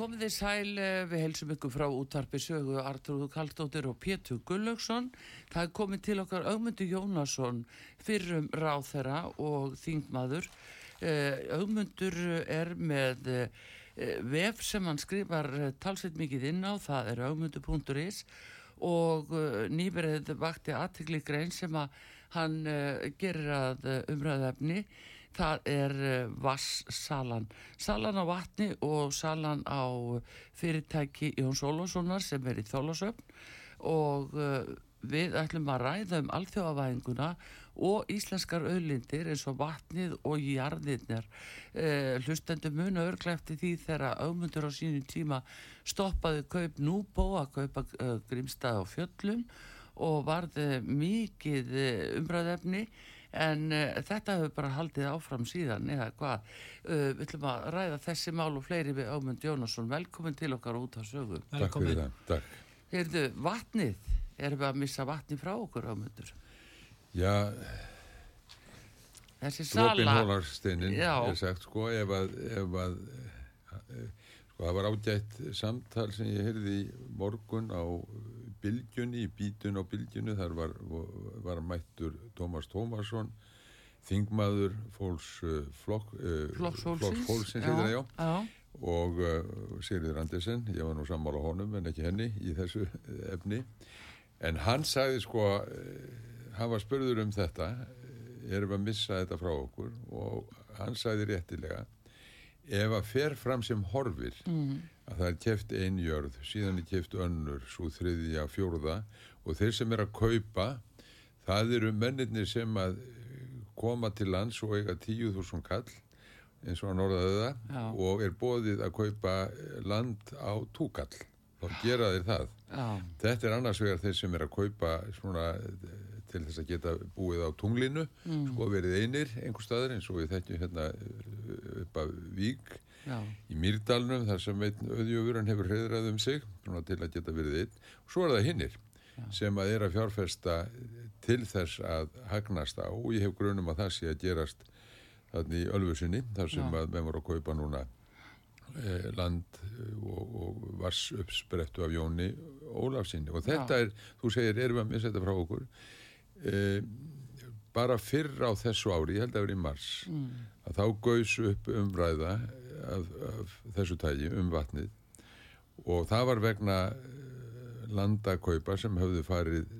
Komið þið sæl, eh, við helsum ykkur frá útvarpi sögu Artrúðu Kaldóttir og Pétur Gullaugsson. Það er komið til okkar Augmundur Jónasson, fyrrum ráþera og þingmaður. Augmundur er með eh, vef sem hann skrifar eh, talsveit mikið inn á, það er augmundur.is og nýverið vakti aðtikli grein sem að hann gerir að umræðafni það er eh, vasssalan salan á vatni og salan á fyrirtæki Jóns Ólássonar sem er í Þólasöfn og uh, við ætlum að ræða um alþjóðavæðinguna og íslenskar auðlindir eins og vatnið og jarðirnir uh, hlustendur muna örglefti því þegar auðmundur á sínum tíma stoppaði kaup núbó að kaupa uh, grímstað á fjöllum og varði mikið umræðefni en uh, þetta hefur bara haldið áfram síðan eða hvað? Uh, við ætlum að ræða þessi mál og fleiri við Ámund Jónasson. Velkomin til okkar út á sögum Takk fyrir það, takk. Heyrðu, vatnið, erum við að missa vatni frá okkur Ámundur? Já. Þessi sala Dropin hólarsteinin er sagt sko ef að, ef að sko það var ágætt samtal sem ég heyrði í morgun á bylgjunni, í bítun á bylgjunni, þar var, var mættur Tómas Tómasson, þingmaður fólks uh, flokk, flokks fólksins, já, já. og uh, Sigriður Andersen, ég var nú sammála honum en ekki henni í þessu efni, en hann sagði sko, hann var spörður um þetta, erum að missa þetta frá okkur? Og hann sagði réttilega, ef að fer fram sem horfir, mm að það er kæft einjörð, síðan er kæft önnur, svo þriðja, fjórða og þeir sem er að kaupa, það eru mennirnir sem að koma til lands og eiga tíu þúsund kall, eins og að norðaðu það, Já. og er bóðið að kaupa land á túkall, þá gera þeir það. Já. Þetta er annars vegar þeir sem er að kaupa svona til þess að geta búið á tunglinu, mm. sko verið einir einhver staðar eins og við þekkjum hérna upp af Vík, Já. í Mýrdalunum þar sem auðjöfurinn hefur hreðrað um sig til að geta verið einn og svo er það hinnir Já. sem að er að fjárfesta til þess að hagnast á og ég hef grunum að það sé að gerast þannig í ölfusinni þar sem Já. að með voru að kaupa núna eh, land og, og vars uppsprettu af Jóni Ólafsinni og þetta er, þú segir, erum við að missa þetta frá okkur eh, bara fyrr á þessu ári, ég held að það er í mars mm. að þá gauðs upp umræða af, af þessu tægi um vatnið. Og það var vegna eh, landakaupa sem höfðu farið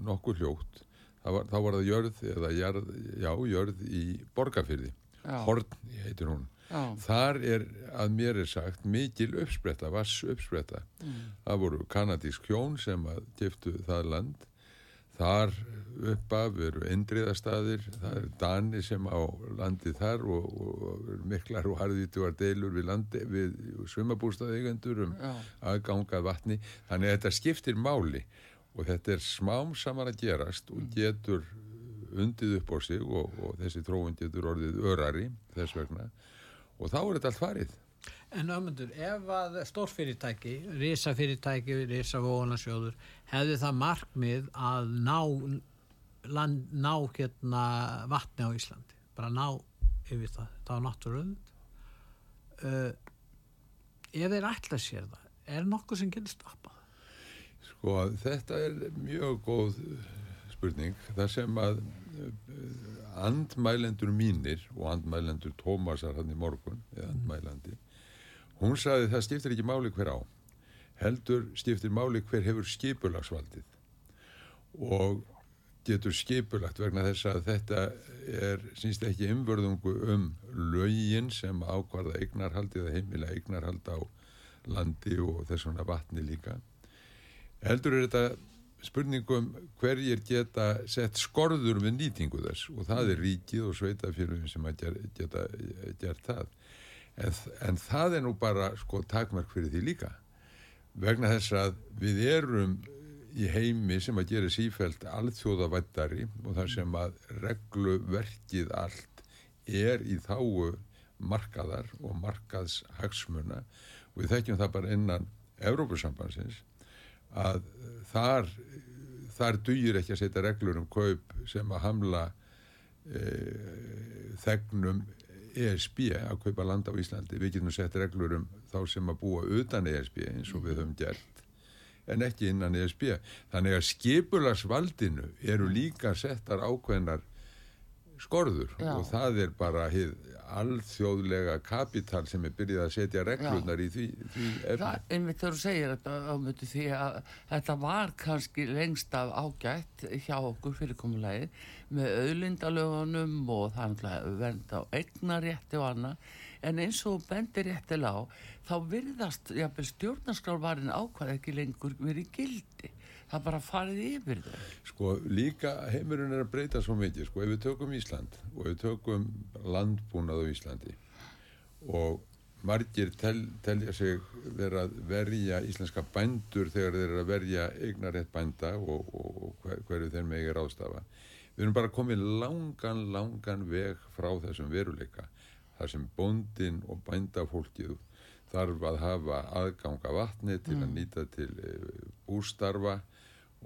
nokkur hljótt. Var, þá var það jörð eða jörð, já, jörð í borgarfyrði Horn heitir hún. Já. þar er að mér er sagt mikil uppspretta, vass uppspretta mm. það voru kanadísk hjón sem að geftu það land þar uppaf eru endriðastæðir, það er Dani sem á landi þar og, og miklar og harðvítuar deilur við, landi, við sumabústaðeigendur um aðgangað vatni, þannig að þetta skiptir máli og þetta er smám saman að gerast og getur undið upp á sig og, og þessi tróun getur orðið örari þess vegna. Og þá er þetta allt farið En ömmundur, ef að stórfyrirtæki, risafyrirtæki, risavóðunarsjóður, hefði það markmið að ná, land, ná hérna vatni á Íslandi, bara ná yfir það, það var náttúrulega, uh, ef þeir ætla sér það, er nokkuð sem getur stoppað? Sko, þetta er mjög góð spurning, það sem að uh, andmælendur mínir og andmælendur Tómasar hann í morgun, eða andmælandi, Hún saði það stiftir ekki máli hver á, heldur stiftir máli hver hefur skipulagsvaldið og getur skipulagt vegna þess að þetta er, sínst ekki umvörðungu um lögin sem ákvarða eignarhaldi eða heimila eignarhald á landi og þess vegna vatni líka. Heldur er þetta spurningum hverjir geta sett skorður við nýtingu þess og það er ríkið og sveitafélagin sem geta gert það en, en það er nú bara sko takmark fyrir því líka. Vegna þess að við erum í heimi sem að gera sífælt alþjóðavættari og þar sem að regluverkið allt er í þáu markaðar og markaðshagsmuna. Og við þekkjum það bara innan Evrópusambansins að þar þar dugir ekki að setja reglur um kaup sem að hamla e, þegnum ESB að kaupa land á Íslandi. Við getum sett reglur um þá sem að búa utan ESB eins og við höfum gert en ekki innan ESB þannig að skipularsvaldinu eru líka settar ákveðnar skorður Já. og það er bara alþjóðlega kapital sem er byrjið að setja reglunar Já. í því, því efni. Einmitt þegar þú segir þetta ámyndu því að þetta var kannski lengst af ágætt hjá okkur fyrirkomulegið með auðlindalögunum og það er vernd á eignarétti og annað en eins og bendiréttil á þá virðast stjórnarskrávarin ákvæð ekki lengur verið gildi það bara farið yfir þau. Sko líka heimurinn er að breyta svo mikið sko ef við tökum Ísland og við tökum landbúnað á Íslandi og margir tel, telja sig vera að verja íslenska bændur þegar þeir eru að verja eignarétt bænda og, og, og hver, hverju þeir megir ástafa við erum bara komið langan langan veg frá þessum veruleika þar sem bóndin og bændafólkið þarf að hafa aðganga vatni til mm. að nýta til eh, bústarfa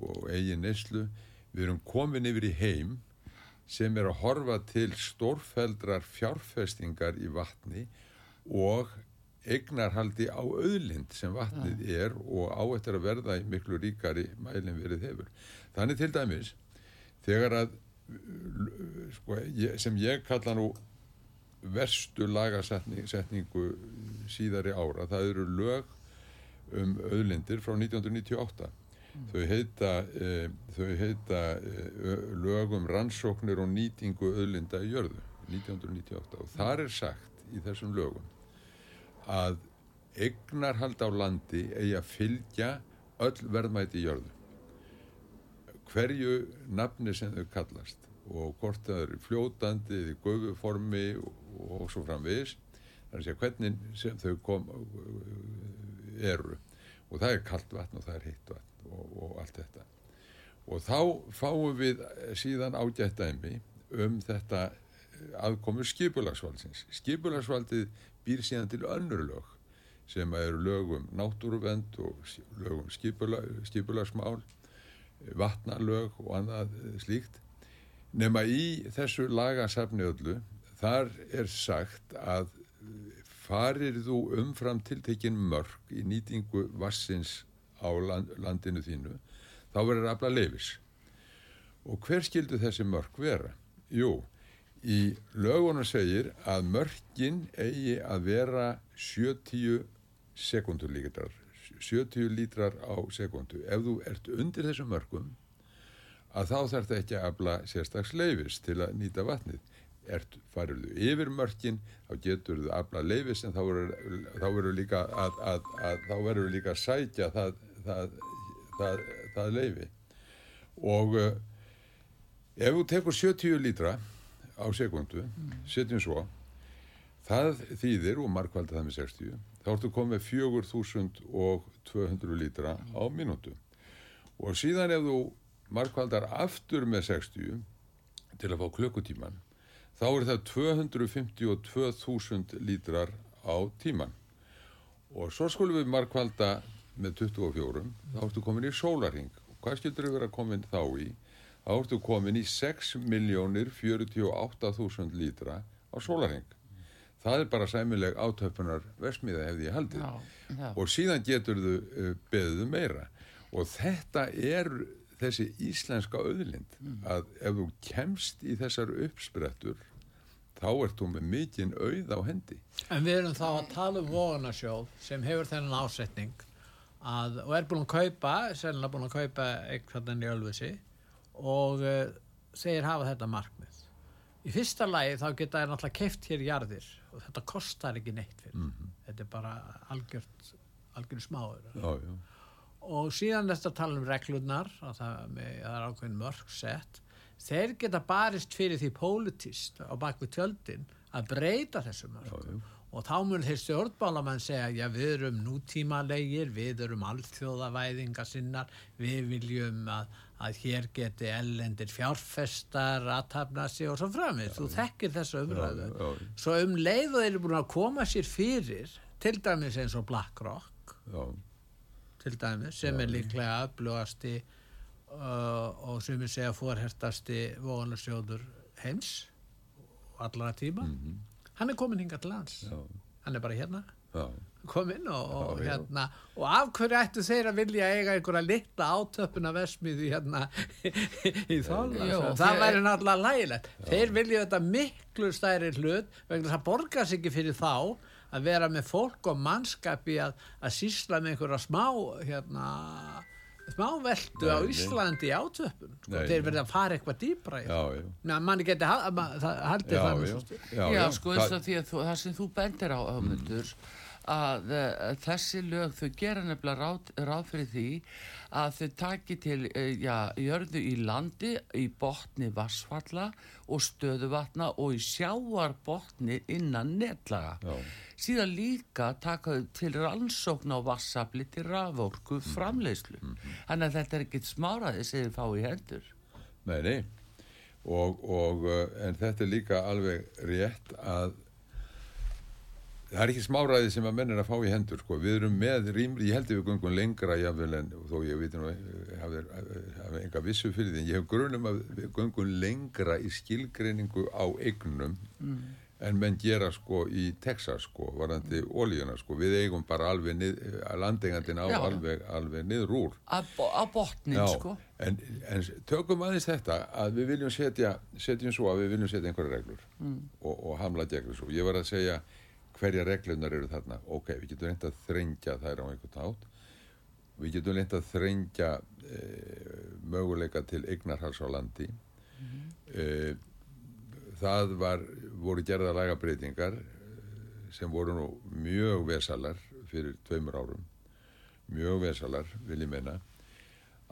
og eigin neyslu. Við erum komin yfir í heim sem er að horfa til stórfældrar fjárfestingar í vatni og eignarhaldi á auðlind sem vatnið er og á eftir að verða í miklu ríkari mælinn verið hefur. Þannig til dæmis, þegar að, sko, sem ég kalla nú verstu lagasetningu síðari ára, það eru lög um auðlindir frá 1998 Þau heita, e, þau heita e, lögum rannsóknir og nýtingu öðlinda í jörðu 1998 og þar er sagt í þessum lögum að egnarhald á landi eigi að fylgja öll verðmæti í jörðu. Hverju nafni sem þau kallast og hvort það eru fljótandi eða göfuformi og, og svo framvegis þar að hvernig sem þau kom, eru. Og það er kallt vatn og það er heitt vatn og, og allt þetta. Og þá fáum við síðan ágætt dæmi um þetta aðkomur skipulagsvaldsins. Skipulagsvaldið býr síðan til önnur lög sem eru lögum náttúruvend og lögum skipula, skipulagsmál vatnalög og annað slíkt. Nema í þessu lagasafni öllu þar er sagt að farir þú umfram tiltekin mörg í nýtingu vassins á land, landinu þínu þá verður afla leifis og hver skildu þessi mörg vera? Jú, í lögunum segir að mörgin eigi að vera 70 sekundur líkar 70 lítrar á sekundu ef þú ert undir þessum mörgum að þá þarf þetta ekki að afla sérstags leifis til að nýta vatnið. Ert fariðu yfir mörgin þá getur þú afla leifis en þá verður líka að, að, að þá verður líka að sækja það það, það, það leifi og uh, ef þú tekur 70 lítra á sekundu setjum svo það þýðir og markvalda það með 60 þá ertu komið 4200 lítra á mínútu. Og síðan ef þú markvaldar aftur með 60 til að fá klukkutíman þá er það 252.000 lítrar á tíman. Og svo skulum við markvalda með 24 þá ertu komin í sólarhing og hvað skildur við vera komin þá í? Þá ertu komin í 6.048.000 lítra á sólarhing það er bara sæmileg átöpunar versmiða hefði ég haldið. Já, já. og síðan getur þau uh, beðuðu meira. Og þetta er þessi íslenska auðlind að ef þú kemst í þessar uppsprettur þá ert þú með mikinn auð á hendi. En við erum þá að tala um vogunarsjóð sem hefur þennan ásetning að, og er búin að kaupa, sennilega búin að kaupa eitthvað í Ölfusi og uh, segir hafa þetta markmið. Í fyrsta lagi þá geta þær náttúrulega keift hér jarðir og þetta kostar ekki neitt fyrir. Þetta er bara algjört, algjört smáður. já, já, og síðan þetta tala um reglurnar að það, með, að það er ákveðin mörg sett þeir geta barist fyrir því politist á bakvið tjöldin að breyta þessu mörgum og þá mun þeir stjórnbálamenn segja já við erum nútímalegir við erum alþjóðavæðinga sinnar við viljum að, að hér geti ellendir fjárfestar aðtapna sig og svo framvið þú þekkir þessu umræðu. já, já. svo um leið og þeir eru búin að koma sér fyrir til dæmis eins og BlackRock já, til dæmis sem er líklega öflugasti uh, og sem er segja fórhertasti vogunarsjóður heims og allara tíma hann er komin hingað til lands. Já, hann er bara hérna. Já, komin og, og Já, já. hérna. Og af hverju ættu þeir að vilja eiga einhverja litla átöpuna vesmiði hérna í Já, þála það væri náttúrulega lægilegt þeir vilja þetta miklu stærri hlut vegna þess að borga sig ekki fyrir þá að vera með fólk og mannskapi að, að sýsla með einhverja smá hérna smá veldu á. Íslandi í átöpun sko. Nei, þeir verða að fara eitthvað dýbra í já, það já. Ná, manni geti haldið nú já, já, Já, já, sko eins og því að þú, það sem þú bendir á höfmundur að uh, þessi lög þau gera nefnilega ráð, ráð fyrir því að þau taki til uh, já, jörðu í landi í botni vassfalla og stöðuvatna og í sjáarbotni innan netlaga. Já. síðan líka taka þau til rannsókn á vassafli til raforku framleiðslu þannig að þetta er ekkit smáraði sem þið fá í hendur. Nei, nei. Og, og, uh, en þetta er líka alveg rétt að það er ekki smáræði sem að menn er að fá í hendur, sko. Við erum með rýmri, ég held að við göngum lengra jafnvel en þó ég veit nú, hafi, hafi enga vissu fyrir því, en ég hef grunum að við göngum lengra í skilgreiningu á eignum en menn gera sko í Texas sko, varandi ólíuna sko. Við eigum bara alveg, nið, landeigandin á Já. alveg, alveg niður úr. að, botnin Já, sko en, en tökum aðeins þetta að við viljum setja, setjum svo að við viljum setja einhverja reglur og, og hamla gegn þessu. Ég var að segja hverja reglunar eru þarna. Ok, við getum reynd að þrengja þær á einhvern hátt. Við getum reynd að þrengja e, möguleika til eignarhals á landi. e, það var, voru gerða lagabreitingar sem voru nú mjög vesalar fyrir tveimur árum. Mjög vesalar, vil ég menna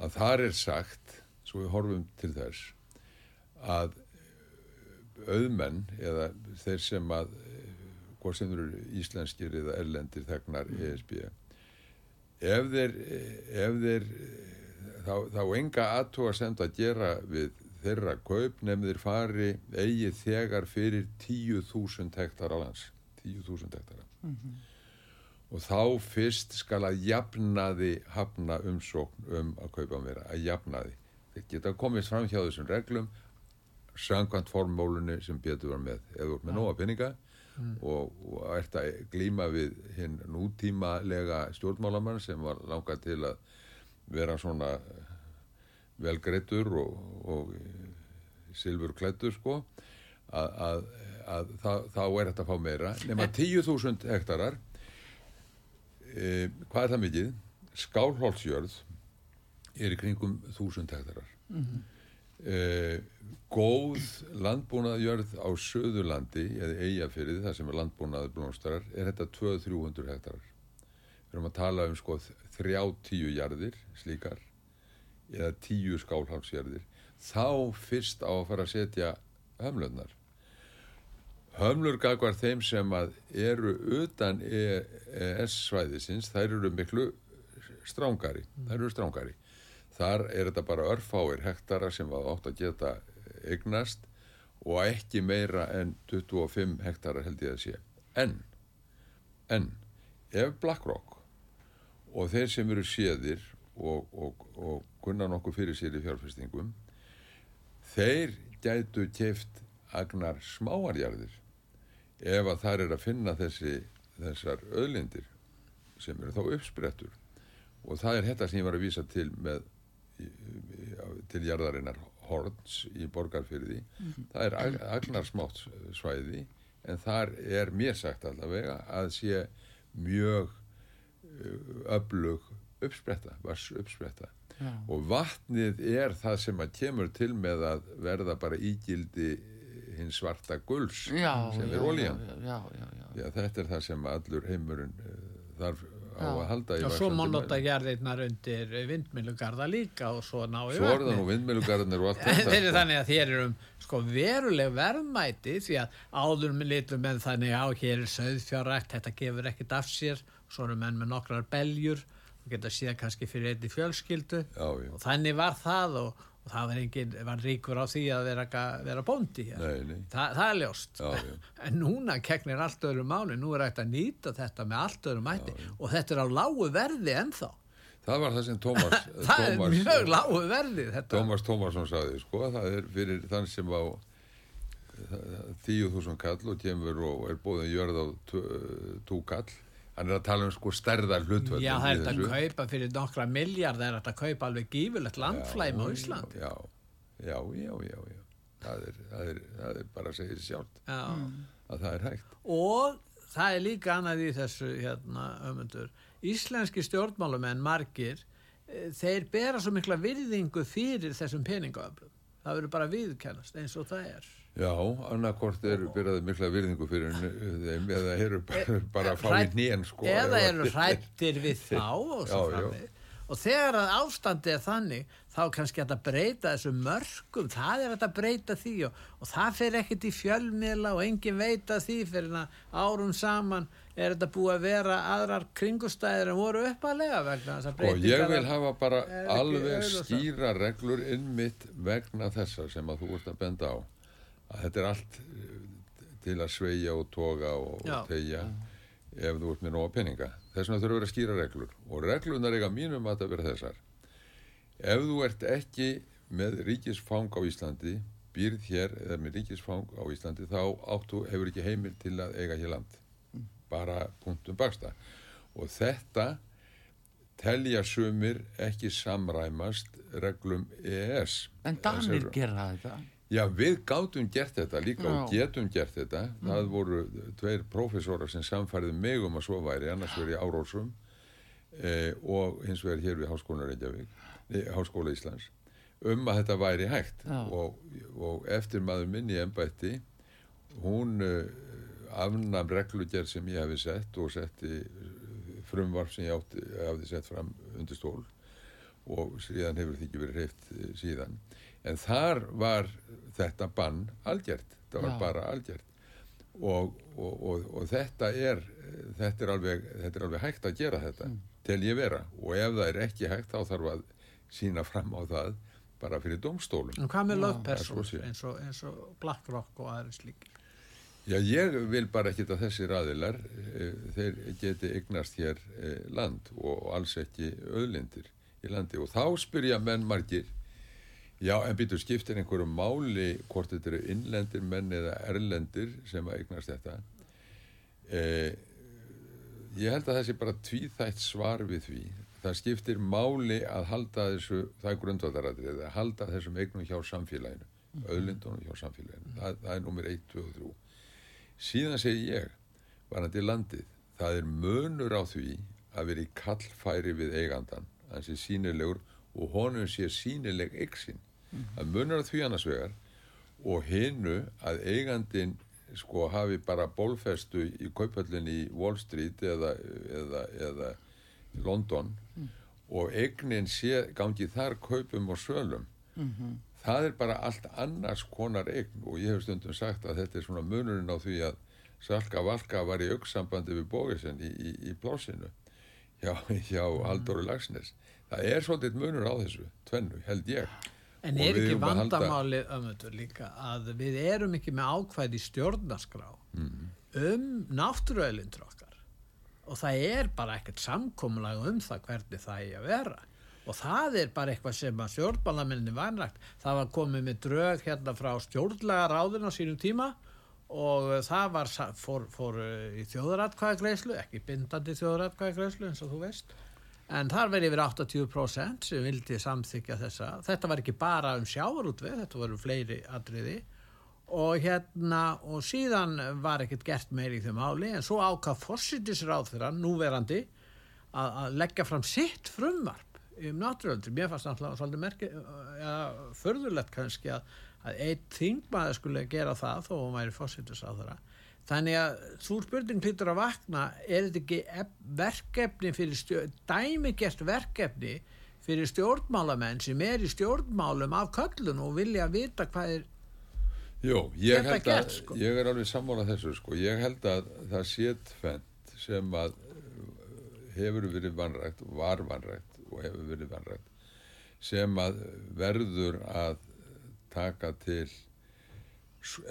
að þar er sagt, svo við horfum til þess, að auðmenn eða þeir sem að hvort sem eru íslenskir eða erlendir þegnar ESB ef þeir, ef þeir þá, þá enga aðtóa semt að gera við þeirra kaup nefnir fari eigi þegar fyrir 10.000 hektara lands 10.000 hektara. Og þá fyrst skal að jafnaði hafna umsókn um að kaupa meira, að jafnaði. Þeir geta komist fram hjá þessum reglum samkvæmt formólunni sem betur var með, eða ert með nóga peninga og, og ert að glíma við hinn nútímalega stjórnmálamann sem var langað til að vera svona velgreittur og, og silfur klættur sko. Að, að, að þá, þá er þetta að fá meira nema 10.000 hektarar. E, hvað er það mikið? Skálholtsjörð er í kringum 1000 hektarar e, góð landbúnaðjörð á Söðurlandi eða Eyjafyrði, það sem er landbúnaður blómstarar, er þetta 200-300 hektarar. Við erum að tala um sko 30 jarðir slíkar eða tíu skálhálsjörðir þá fyrst á að fara að setja hömlunar hömlur gagvar þeim sem að eru utan ES svæðisins þær eru miklu strángari þær eru strángari þar er þetta bara örfáir hektara sem að átt að geta eignast og ekki meira en 25 hektara held ég að sé. En, en ef BlackRock og þeir sem eru séðir og, og, og kunna nokkuð fyrir sér í fjárfestingum þeir gætu keift agnar smáarjarðir ef að það er að finna þessi, þessar öðlindir sem eru þá uppsprettur. Og það er þetta sem ég var að vísa til með til jarðarinnar Horns í borgarfyrði mm -hmm. það er ag agnar smátt svæði en þar er mér sagt allavega að sé mjög öflug uppspretta, vars uppspretta Já. og vatnið er það sem að kemur til með að verða bara ígildi hins svarta gulls já, sem er ólíjan þetta er það sem allur heimurinn þarf á að halda í og svo má nota gerðirnar undir vindmilugarða líka og svo ná í svo er það nú vindmilugarðinir og allt þetta þeir eru þannig að þér eru um sko veruleg verðmæti því að áður með litlum menn þannig á hér er söðfjárækt, þetta gefur ekkit af sér. Svo eru menn með nokkrar beljur og geta síðan kannski fyrir einni fjölskyldu. Já, já. og þannig var það og, og það var, engin, var ríkur á því að vera, vera bóndi nei, nei. Þa, það er ljóst. Já, en núna kegnir allt öðru máli. Nú er hægt að nýta þetta með allt öðru mæti og þetta er á lágu verði ennþá. Það var það sem Tómas það er mjög lágu verði. Tómas Tómasson saði sko það er fyrir þann sem á tíu þúsund kall og kemur og er bóðin jörð á tú kall hann er að tala um sko stærðar hlutvöld Já, það er þetta að kaupa fyrir nokkra miljard það er þetta að kaupa alveg gífurlegt landflæm á Ísland. Já, já, já, já, já. Það, er, það, er, það er bara að segja sér sjálft að það er hægt. Og það er líka annað í þessu hérna, ömundur Íslenski stjórnmálumenn margir þeir bera svo mikla virðingu fyrir þessum peningöflum það verður bara viðkennast eins og það er Já, annarkort eru byrjaði mikla virðingu fyrir þeim eða eru bara, bara að fá í nén sko, eða eru hrættir við þá og svo framvið og þegar að ástandi er þannig þá kannski að þetta breyta þessu mörgum það er að þetta breyta því og, og það fer ekkert í fjölmiðla og engin veita því fyrir að árum saman er þetta búið að vera aðrar kringustæðir en voru uppalega vegna þess að og ég vil hafa bara alveg skýra reglur innmitt vegna þessar sem að þú ert að benda á þetta er allt til að sveia og toga og, og tegja ef þú ert með nóga peninga. Þess vegna þurfa að vera skýra reglur. Og reglunar eiga mínum að það vera þessar. Ef þú ert ekki með ríkisfang á Íslandi býrð hér eða með ríkisfang á Íslandi þá áttu hefur ekki heimil til að eiga hér land. Bara punktum baksta og þetta telja sumir ekki samræmast reglum EES En Danir gera þetta Já, við gátum gert þetta líka Já. og getum gert þetta. Mm. Það voru tveir profesorar sem samfærið mig um að svo væri, annars verið Árósum eh, og hins vegar hér við Háskóla Reykjavík, nei, Háskóla Íslands, um að þetta væri hægt. Og, og eftir maður minni ennbætti, hún eh, afnam reglugjör sem ég hefði sett og setti frumvarf sem ég átti, hafði sett fram undir stól og síðan hefur þetta ekki verið hreift síðan. En þar var þetta bann algjört, það var Já. bara algjört og, og, og, og þetta, er, þetta, er alveg, þetta er alveg hægt að gera þetta mm. til ég vera og ef það er ekki hægt þá þarf að sína fram á það bara fyrir domstólum. En hvað með lögpersons eins, eins og BlackRock og aðeins líkir? Já, ég vil bara ekki að þessi raðilar þeir geti eignast hér land og alls ekki öðlindir í landi og þá spyrja menn margir Já, en býtur skiptir einhverju máli hvort þetta eru innlendir menn eða erlendir sem að eignast þetta. Eh, ég held að það sé bara tvíþætt svar við því. Það skiptir máli að halda þessu, það er grundvöldarættir, að halda þessum eignum hjá samfélaginu, mm. öðlindunum hjá samfélaginu. Það, það er nummer 1, 2 og 3. Síðan segi ég, varandi landið, það er mönur á því að vera í kallfæri við eigandan, að sínilegur og honum sé sínileg eiksinn að munar því annars vegar og hinnu að eigandin sko hafi bara bólfestu í kaupallinni í Wall Street eða, eða, eða London mm. og eignin sé gangi þar kaupum og sölum Mhm. það er bara allt annars konar eign og ég hef stundum sagt að þetta er svona munurinn á því að Salka Valka var í auksambandi við Bógesinn í, í, í blásinu hjá, hjá Mhm. Halldóri Lagsnes það er svolítið munur á þessu tvennu, held ég En er ekki vandamálið ömmundur líka að við erum ekki með ákvæði stjórnarskrá Mhm. um náttúruauðlindur okkar? Og það er bara ekkert samkomulag um það hvernig það er að vera. Og það er bara eitthvað sem að stjórnbálamenninni vanrægt það var komið með drög hérna frá stjórnlega ráðun á sínum tíma og það var, fór, fór uh, í þjóðaratkvæðagreislu ekki bindandi þjóðaratkvæðagreislu eins og þú veist en þar verið yfir 80% sem vildi samþykja þessa. Þetta var ekki bara um sjávarútveg þetta voru fleiri atriði. Og hérna og síðan var ekkert gert meir í þeim máli en svo ákvað fórsitisráð fyrir hann núverandi að, að leggja fram sitt frumvarp um náttúruöldur mér fannst náttúrulega svolítið merki ja, förðulegt kannski að, að einn þingmaður skulle gera það þó hún væri fórsitisráð þeirra þannig að þú spurning hlýtur að vakna er þetta ekki ef- verkefni fyrir stjórn, dæmigert verkefni fyrir stjórnmálamenn sem er í stjórnmálum af köllun og vilja vita hvað er Jó, ég held gert, að, sko. ég er alveg sammála þessu sko, ég held að það sé tvent sem að uh, hefur verið vanrægt, var vanrægt og hefur verið vanrægt sem að verður að taka til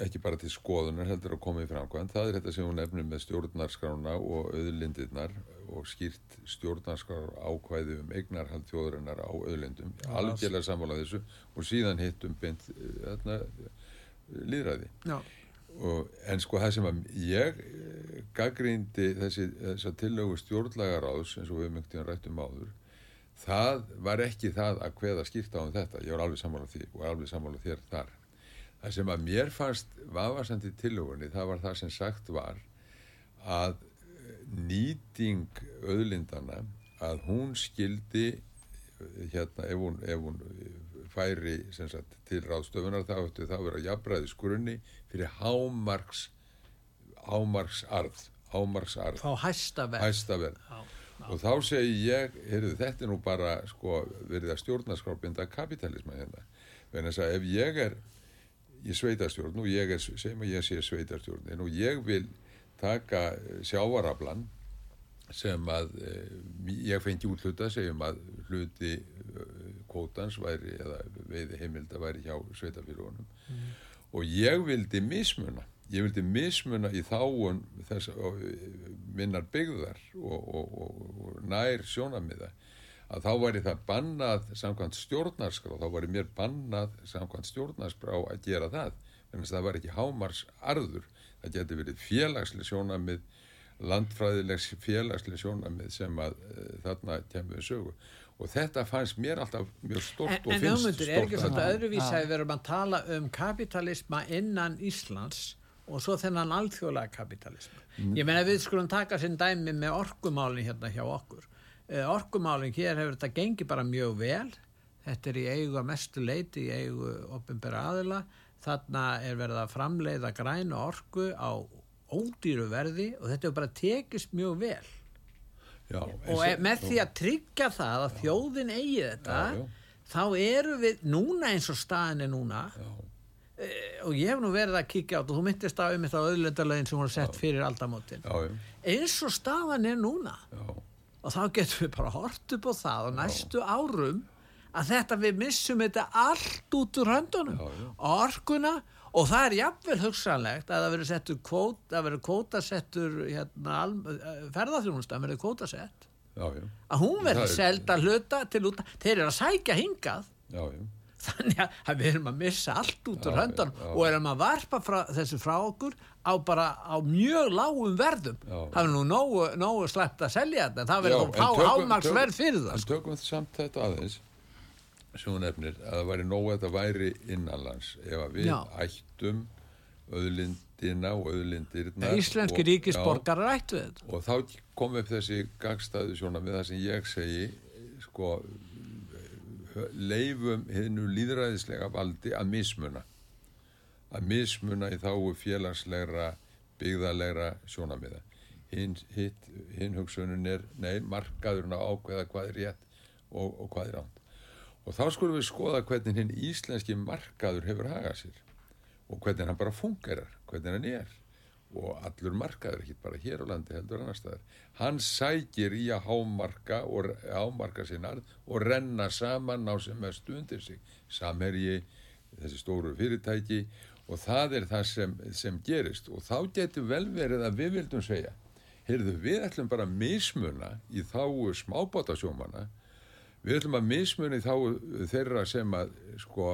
ekki bara til skoðunar heldur að koma í framkvæmt það er þetta sem hún nefnir með stjórnarskrána og auðlindirnar og skýrt stjórnarskrár ákvæði um eignarhald þjóðurinnar á auðlindum. Algjörlega sammála þessu og síðan hittum beint uh, þarna, líðræði Já, og, en sko það sem ég gaggrindi þessi, þessa tillögu stjórnlagaráðs eins og við myndum rættum áður það var ekki það að hveða skýrta á um þetta, ég var alveg sammála því og alveg sammála þér þar það sem að mér fannst vafasandi tillögunni það var það sem sagt var að nýting auðlindana að hún skildi hérna ef hún, ef hún færi sem sagt, til ráðstöfunar þá ættu það að vera jafnræðis grunni fyrir hámarks hámarksarð hámarksarð, fá hæsta verð hæsta verð Já, og þá segi ég, heyrðu þetta er nú bara sko verið að stjórnarskrárbinda kapitalisma hérna, en þess að ef ég er í sveitarstjórn og ég er, segjum að ég sé sveitarstjórnin og ég vil taka eh, sjávaraflan sem að e, ég fengi útluta segjum að hluti e, kvótans væri eða veiði heimilda væri hjá sveitarfélagunum og ég vildi mismuna ég vildi mismuna í þáun þess e, minnar byggðar og, og, og, og nær sjónamiða að þá væri það bannað samkvæmt stjórnarskrá, þá væri mér bannað samkvæmt stjórnarskrá að gera það en það var ekki hámars arður það geti verið félagslega sjónamið landfræðilegs félagslega sjónamið sem að e, þarna kemur við sögu og þetta fannst mér alltaf mjög stort En, og en finnst hugmyndur, er ekki stort svona að- öðruvísi Já. að við erum að tala um kapitalisma innan Íslands og svo þennan alþjóðlega kapitalisma. Mm. Ég meina við skulum taka sinn dæmi með orkumálin hérna hjá okkur. Uh, orkumálin hér hefur þetta gengið bara mjög vel. Þetta er í eigu að mestu leiti í eigu opinbera aðila. Þarna er verið að framleiða grænu orku á ódýru verði og þetta hefur bara tekist mjög vel. Já, og e- með því að tryggja það að þjóðin eigi þetta Já, já. þá eru við núna eins og staðin er núna Já. e, og ég hef nú verið að kíkja á þetta og þú myndist á um þetta auðlendalögin sem voru sett fyrir aldamótin já, já, eins og staðan er núna já, og þá getum við bara hort upp á það á næstu árum að þetta við missum þetta allt út úr höndunum. Já. orkuna og það er jafnvel hugsanlegt að það verður settur kvót, að verður kvótasettur hérna, ferðarþjónust að verður kvótasett. Já, já, að hún verður er- selda hluta til út þeir eru að sækja hingað. Já, já. þannig að við erum að missa allt út úr höndan og erum að varpa frá, þessu frá okkur á bara á mjög lágum verðum Já. það er nú nógu, nógu sleppt að selja þetta en það verður en þá ámaksverð fyrir En það sko. tökum við samt þetta aðeins sem hún nefnir að það væri nógu að þetta væri innanlands ef við Já. ættum auðlindina og auðlindirna Íslenski og- ríkisborgar er ættu við þetta og þá kom upp þessi gagstæðu sjóna með það sem ég segi sko leifum hinnu líðræðislega valdi að mismuna. Að mismuna í þáu félagslegra byggðalegra sjónamiða hinn, hitt, hinn hugsunin er nei, markaðurinn að ákveða hvað er rétt og, og hvað er ránt. Og þá skulum við skoða hvernig hinn íslenski markaður hefur hagað sér og hvernig hann bara fungerar, hvernig hann er og allur markaður, ekki bara hér á landi heldur annar staðar. Hann sækir í að hámarka og ámarka sinnar og renna saman á sem mest undir sig. Samherji, þessi stóru fyrirtæki og það er það sem, sem gerist og þá getur vel verið að við vildum segja heyrðu við ætlum bara að mismuna í þáu smábátasjómana við ætlum að mismuna í þáu þeirra sem að sko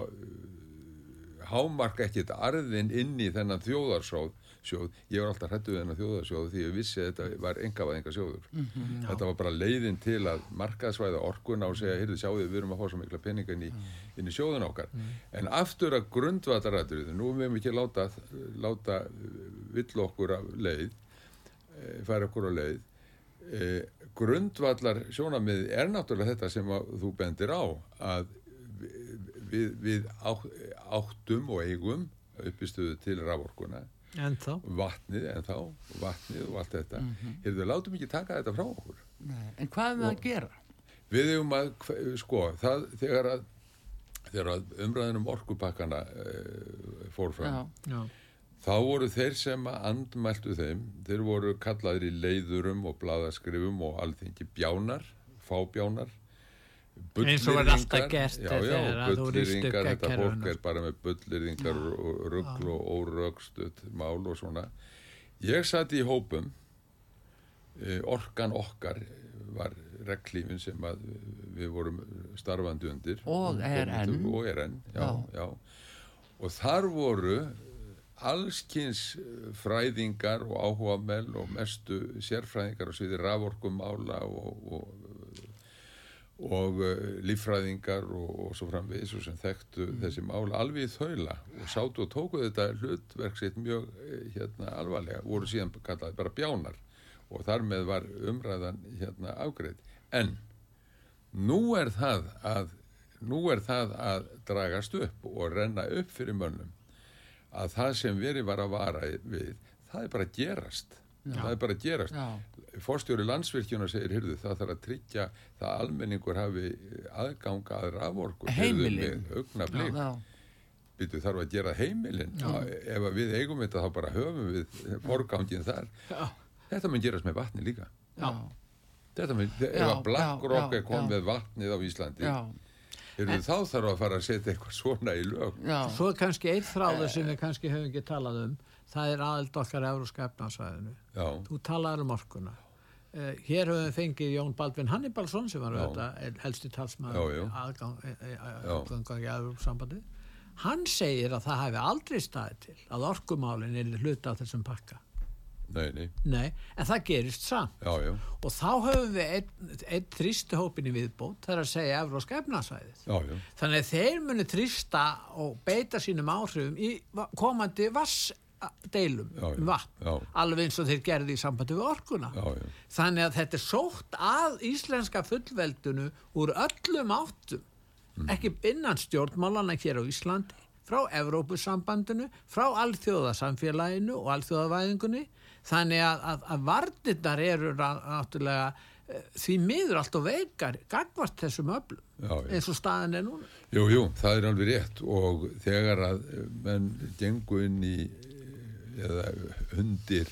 hámarka ekkit arðin inn í þennan þjóðarsjóð sjóð. ég var alltaf hrættuð þennan þjóðarsjóð því ég vissi að þetta var engafað enga sjóður. Mm -hmm, þetta var bara leiðin til að markaðsvæða orkuna og segja, heyrðu sjáðu við erum að fá svo mikla peninga inn í, inn í sjóðun okkar. Mm. en aftur að grundvatarætturinn nú við hefum ekki láta, láta vill okkur að leið færa okkur á leið. E, grundvallar sjónamið er náttúrulega þetta sem þú bendir á að við, við áttum og eigum uppistuðu til raforkuna vatnið en þá vatnið og allt þetta mm -hmm. hefur við látum ekki taka þetta frá okkur Nei. en hvað er það að gera? við hefum að, sko það, þegar að, þegar að umræðinum orkupakkana uh, fór fram Já. Já. þá voru þeir sem að andmæltu þeim þeir voru kallaður í leiðurum og bladaskrifum og alþengi bjánar, fábjánar eins og var alltaf gert já, já, bullirringar, þetta fólk er bara með bullirringar og ruggl og órögstuð mál og svona. Ég satt í hópum e, orkan okkar var reglífin sem við vorum starfandi undir. Og er enn. og er enn, já og þar voru allskynns fræðingar og áhuga mell og mestu sérfræðingar og sviði raforkumála og, og og uh, líffræðingar og, og svo framvegis og sem þekktu mm. þessi mál alveg í þaula og sátu og tóku þetta hlutverk sitt mjög eh, hérna, alvarlega, voru síðan kallaði bara bjánar og þar með var umræðan hérna afgreð en nú er það að nú er það að dragast upp og renna upp fyrir mönnum að það sem verið var að vara við, það er bara gerast. Það er bara að gerast. Fórstjóri landsvirkjuna segir hyrðu, það þarf að tryggja það að almenningur hafi aðganga að raforku heimilin. Býtu, þarf að gera heimilin? Ef við eigum þetta þá bara höfum við forgángin þar. Já. þetta mun gerast með vatni líka. Já. þetta mun, ef að BlackRock er komið vatnið á Íslandi Heyrðu, þá þarf að fara að setja eitthvað svona í lög. Svo er kannski eitt þráður sem við kannski höfum ekki talað um það er aðeld okkar Európska efnarsvæðinu þú talaður um orkuna. Uh, hér höfum við fengið Jón Baldvin Hannibalsson sem var þetta helsti talsmaður aðgang í Európsambandi hann segir að það hefði aldrei staðið til að orkumálinn er hluta á þessum pakka. Nei, nei. nei, en það gerist samt. Já, já. og þá höfum við einn ein tristi hópin í viðbót það er að segja Evróska efnarsvæðið þannig að þeir muni trista og beita sínum áhrifum í komandi vass deilum já, um vatn alveg eins og þeir gerði í sambandi við orkuna. Þannig að þetta er sótt að íslenska fullveldunu úr öllum áttum mm. ekki innan stjórnmálana hér á Íslandi frá Evrópusambandinu frá alþjóðasamfélaginu og alþjóðavæðingunni. Þannig að, að, að varnirnar eru náttúrulega e, því miður allt og veikar gagvart þessum öflum já, já. eins og staðin er núna. Jú, jú, það er alveg rétt og þegar að menn gengu inn í eða undir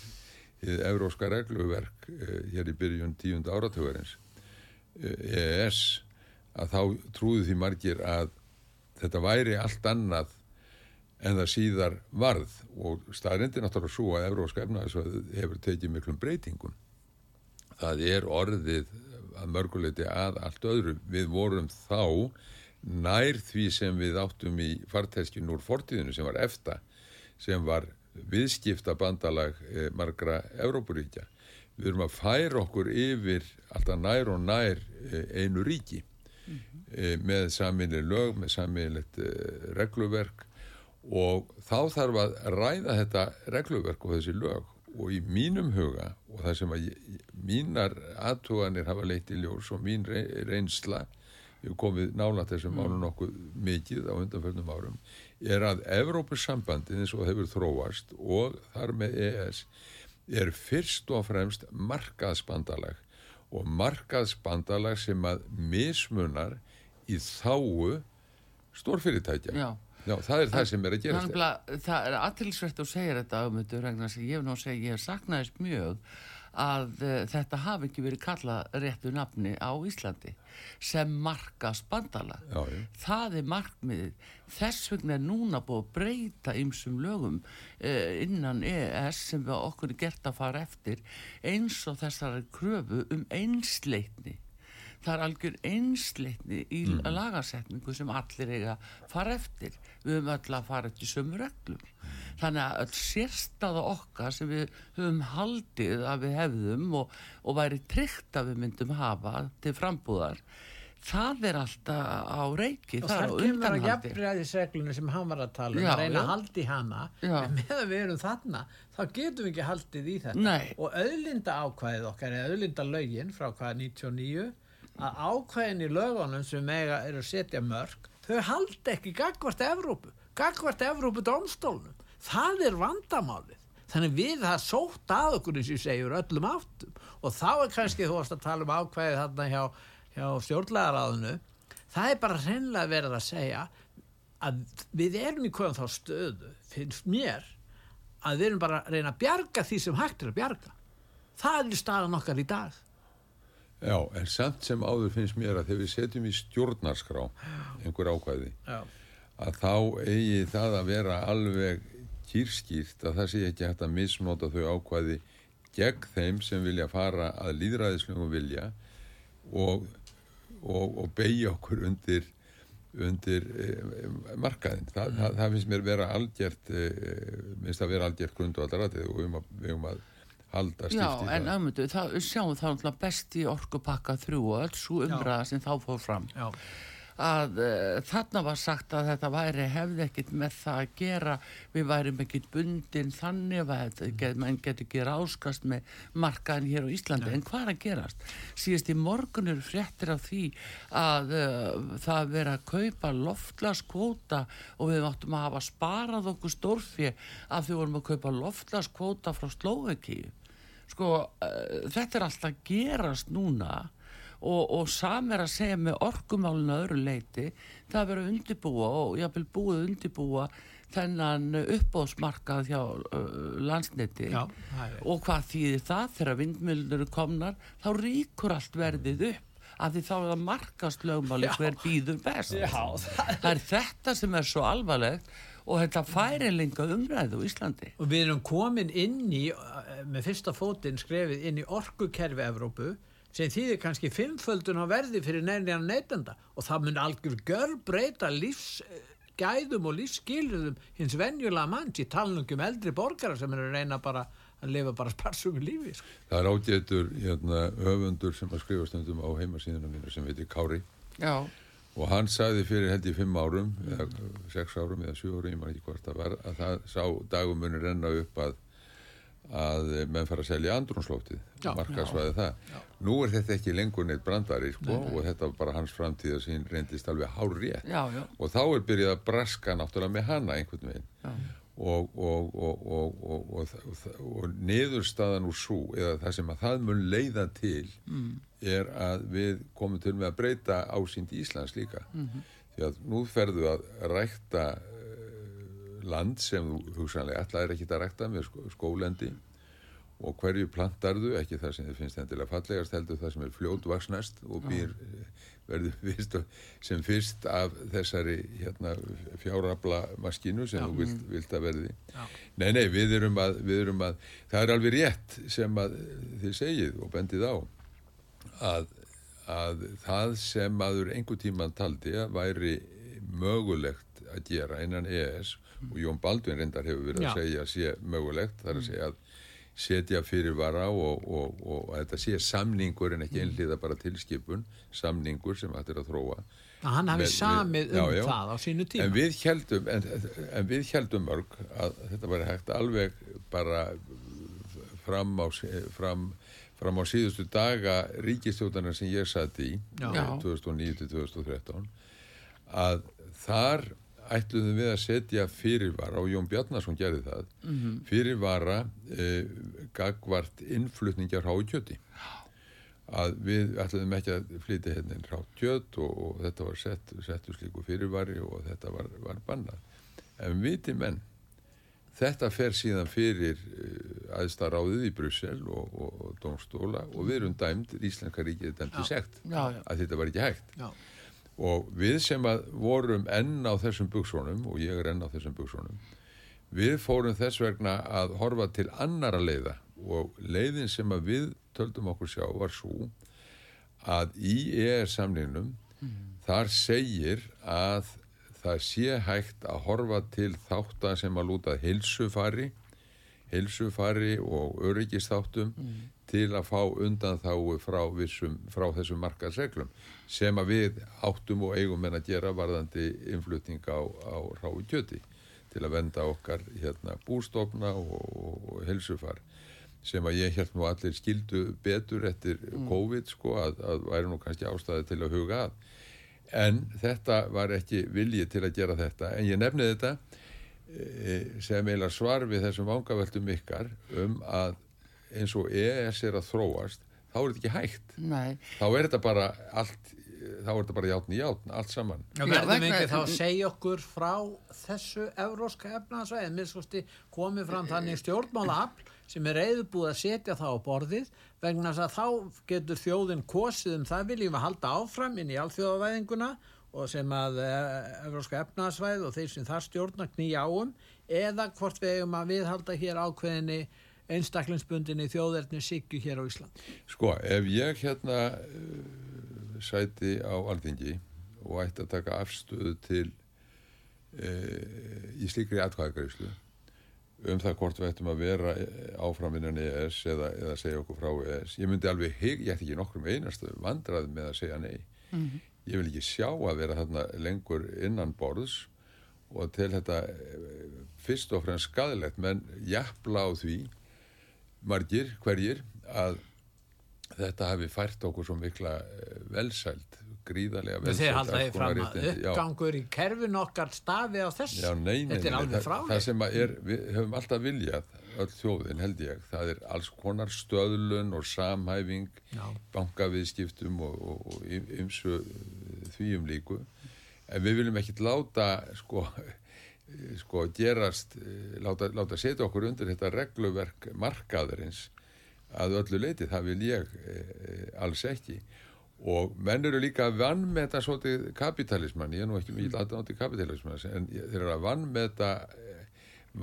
euróska regluverk eh, hér í byrjun tíund áratögarins EES að þá trúðu því margir að þetta væri allt annað en það síðar varð. Og staðrindi náttúrulega svo að euróska efnaðisvæð hefur tekið miklum breytingum. Það er orðið að mörguleiti að allt öðru. Við vorum þá nær því sem við áttum í farteskinn úr fortíðinu sem var efta sem var viðskipta bandalag eh, margra Evrópuríkja. Við erum að færa okkur yfir alltaf nær og nær eh, einu ríki mm -hmm. með saminni lög, með saminlegt eh, regluverk og þá þarf að ræða þetta regluverk og þessi lög og í mínum huga og það sem að mínar aðtuganir hafa leitt í ljós og mín reynsla, ég hef komið nála þessum mm. álun okkur mikið á undanförnum árum er að Evrópussambandin eins og hefur þróast og þar með ES er fyrst og fremst markaðsbandalag og markaðsbandalag sem að mismunar í þáu stórfyrirtækja Já. Já, það er það sem er að gerast það er aðtilsvert að segja þetta regna sem ég hef segja, ég hef saknaðist mjög að uh, þetta hafi ekki verið kallað réttu nafni á Íslandi sem markas bandala Já, já. það er markmiðið. Þess vegna er núna búið að breyta ymsum lögum uh, innan EES sem við okkur er gert að fara eftir eins og þessari kröfu um einsleitni það er algjör einsleitni í mm. lagasetningu sem allir eiga fara eftir við höfum öll að fara eftir sömu reglum þannig að öll sérstaða okkar sem við höfum haldið að við hefðum og, og væri tryggt að við myndum hafa til frambúðar það er alltaf á reiki og það kemur að jafnræðisreglunum sem hann var að tala um, Já, að reyna já. að haldi hana Já. en með að við erum þarna þá getum við ekki haldið í þetta Nei. og auðlinda ákvæðið okkar eða auðlinda lögin frá hvaða 99 að ákvæðin í lögunum sem eiga eru að setja mörg þau haldi ekki gagvart Evrópu gagvart Evrópu domstólnum það er vandamálið. Þannig við það sótt að okkur eins og segjur öllum áttum. Og þá er kannski þú varst að tala um ákvæðið þarna hjá, hjá stjórnlegaráðinu það er bara hreinlega verið að segja að við erum í hverjum þá stöðu finnst mér að við erum bara að reyna að bjarga því sem hægt er að bjarga. Það er staðan okkar í dag Já, en samt sem áður finnst mér að þegar við setjum í stjórnarskrá einhver ákvæði Já. að þá eigi það að vera alveg kýrskýrt að það sé ekki hægt að misnota þau ákvæði gegn þeim sem vilja fara að líðræðislegum vilja og, og, og beigja okkur undir undir eh, markaðin Þa, það, það finnst mér vera algjört eh, minnst að vera algjört grundvallaratið og við um að, við um að halda Já, stíft í en það. Auðvitað, það sjáum það náttúrulega best í orkupakka þrjú og öll svo umræða sem þá fór fram. Já. að uh, þarna var sagt að þetta væri hefði ekkit með það að gera við værim ekkit bundin þannig að get, menn getur ekki ráskast með markaðin hér á Íslandi. En hvað er að gerast? Síðast í morgun eru fréttir af því að uh, það veri að kaupa loftlaskvóta og við áttum að hafa sparað okkur stórfið að við vorum að kaupa loftlaskvóta frá Slóvekíu sko, uh, þetta er alltaf gerast núna og, og sam er að segja með orkumálinu að öðru leiti, það er að undirbúa og jáfnvel búið að undirbúa þennan uppbóðsmarkað hjá uh, landsneti. Já, það er- og hvað þýðir það? Þegar vindmjölnur eru komnar, þá ríkur allt verðið upp af því þá er það markast lögmáli hver býður best. Já, það það er þetta sem er svo alvarlegt og þetta færi lenga umræðu á Íslandi. Og við erum komin inn í eh, með fyrsta fótinn skrefið inn í orkukerfi Evrópu sem þýðir kannski fimmföldun á verði fyrir nefnilega neytenda. Og það mun algjör gör breyta lífsgæðum og lífsskilurðum hins venjulega manns í talningum eldri borgara sem eru að reyna bara að lifa bara sparsum lífi sko. Það er ágætur hérna, höfundur sem að skrifa stundum á heimasíðuna mínu sem heitir Kári. Já, og hann sagði fyrir held í fimm árum eða sex árum eða sjú árum, ég maður ekki hvort það var að það sá dagumunni renna upp að að menn fara að selja andrúnslóftið Já. og markaðsvæði það. nú er þetta ekki lengur neitt brandari sko, og þetta var bara hans framtíða sín reyndist alveg hár rétt já, já, og þá er byrjað að braska náttúrulega með hana einhvern veginn. Já. Og, og, og, og, og, og, og, og niðurstaðan úr svo eða það sem að það mun leiða til er að við komum til með að breyta ásýnd Íslands líka. Því að nú ferðu að rækta eh, land sem þú hugsanlega ætlaðir ekki að rækta með skó- skólendi og hverju plantarðu, ekki það sem þið finnst endilega fallegast heldur það sem er fljótvaksnast og býr verður fyrst og- sem fyrst af þessari hérna, fjárabla maskínu sem þú vilt, vilt að verði. Nei, nei, við erum, að, við erum að það er alveg rétt sem að þið segið og bendið á að, að það sem maður einhver tíman taldi að væri mögulegt að gera innan EES og Jón Baldvin reyndar hefur verið Já. að segja sé mögulegt, það er að segja að setja fyrirvara og, og, og, að þetta sé samningur en ekki einhliða bara tilskipun, samningur sem hættir að þróa að hann hafi samið um já, já. það á sínu tíma en við heldum en, en við heldum mörg að þetta væri hægt alveg bara fram á, fram, fram á síðustu daga ríkistjóðana sem ég satt í Já. Já. 2009-2013 að þar ætluðum við að setja fyrirvara og Jón Bjarnason gerði það fyrirvara eh, gagvart innflutningjar hái kjöti. Að við ætlaðum ekki að flytja hérna inn rátt kjöt og, og þetta var sett, settu slíku fyrirvari og þetta var, var bannað. En viti menn þetta fer síðan fyrir uh, aðstaráðið í Brussel og, og, og domstóla og við erum dæmt Íslenska ríkið er dæmt í sekt Já, já. að þetta var ekki hægt. Já. Og við sem að vorum enn á þessum buksónum og ég er enn á þessum buksónum við fórum þess vegna að horfa til annara leiða. Og leiðin sem að við töldum okkur sjá var svo að í ES samningnum þar segir að það sé hægt að horfa til þáttan sem að lúta heilsufari heilsufari og öryggistáttum til að fá undan þá frá, vissum, frá þessum markaðsreglum sem að við áttum og eigum en að gera varðandi innflutning á, á ráu kjöti til að venda okkar hérna, bústofna og, og, og heilsufar sem að ég held nú allir skildu betur eftir COVID sko að, að væri nú kannski ástæði til að huga að. En þetta var ekki vilji til að gera þetta. En ég nefni þetta e, sem eiginlega svar við þessum vangaveltum ykkar um að eins og ES er að þróast þá er þetta ekki hægt. Nei, þá er þetta bara allt þá er þetta bara játn í játn, allt saman. Já, verðum ekki þá að segja okkur frá þessu evróska efnaðsvæði mér skoðsti komið fram þannig stjórnmálaafl sem er reyðbúið að setja það á borðið vegna þess að þá getur þjóðin kosið um það viljum við halda áfram inn í alþjóðavæðinguna og sem að eh, evróska efnaðsvæði og þeir sem þar stjórna knýja áum eða hvort við eigum að viðhalda hér ákveðinni einstaklingsbundinni þjóðerni sikju hér á Ísland. Sko, ef ég hérna uh, sæti á alþingi og ætti að taka afstöðu til uh, í slíkri atkvæðagreyslu um það hvort við ættum að vera áfram innan ES eða, eða segja okkur frá ES ég myndi alveg, hig, ég ætti ekki nokkrum einastu vandrað með að segja nei ég vil ekki sjá að vera þarna lengur innan borðs og til þetta eh, fyrst og fremst skadilegt menn jafnla á því margir, hverjir að þetta hafi fært okkur svo mikla eh, velsæld gríðarlega Þeir velsæld halda því alls konar fram að réttindi. Já. uppgangur í kerfin okkar stafi á þess. Já, nei, nei, Þetta er nei, alveg það, fráleitt. það sem er, við höfum alltaf viljað öll þjóðin held ég, það er alls konar stöðlun og samhæfing Já. bankaviðskiptum og, og, og ymsu því um líku en við viljum ekkit láta sko, sko gerast eh, láta, láta setja okkur undir þetta regluverk markaðurins að öllu leiti, það vil ég e, alls ekki. Og menn eru líka að vannmeta svolítið kapitalismann, ég er nú ekki mjög aðdándi kapitalismann, en þeir eru að vannmeta eh,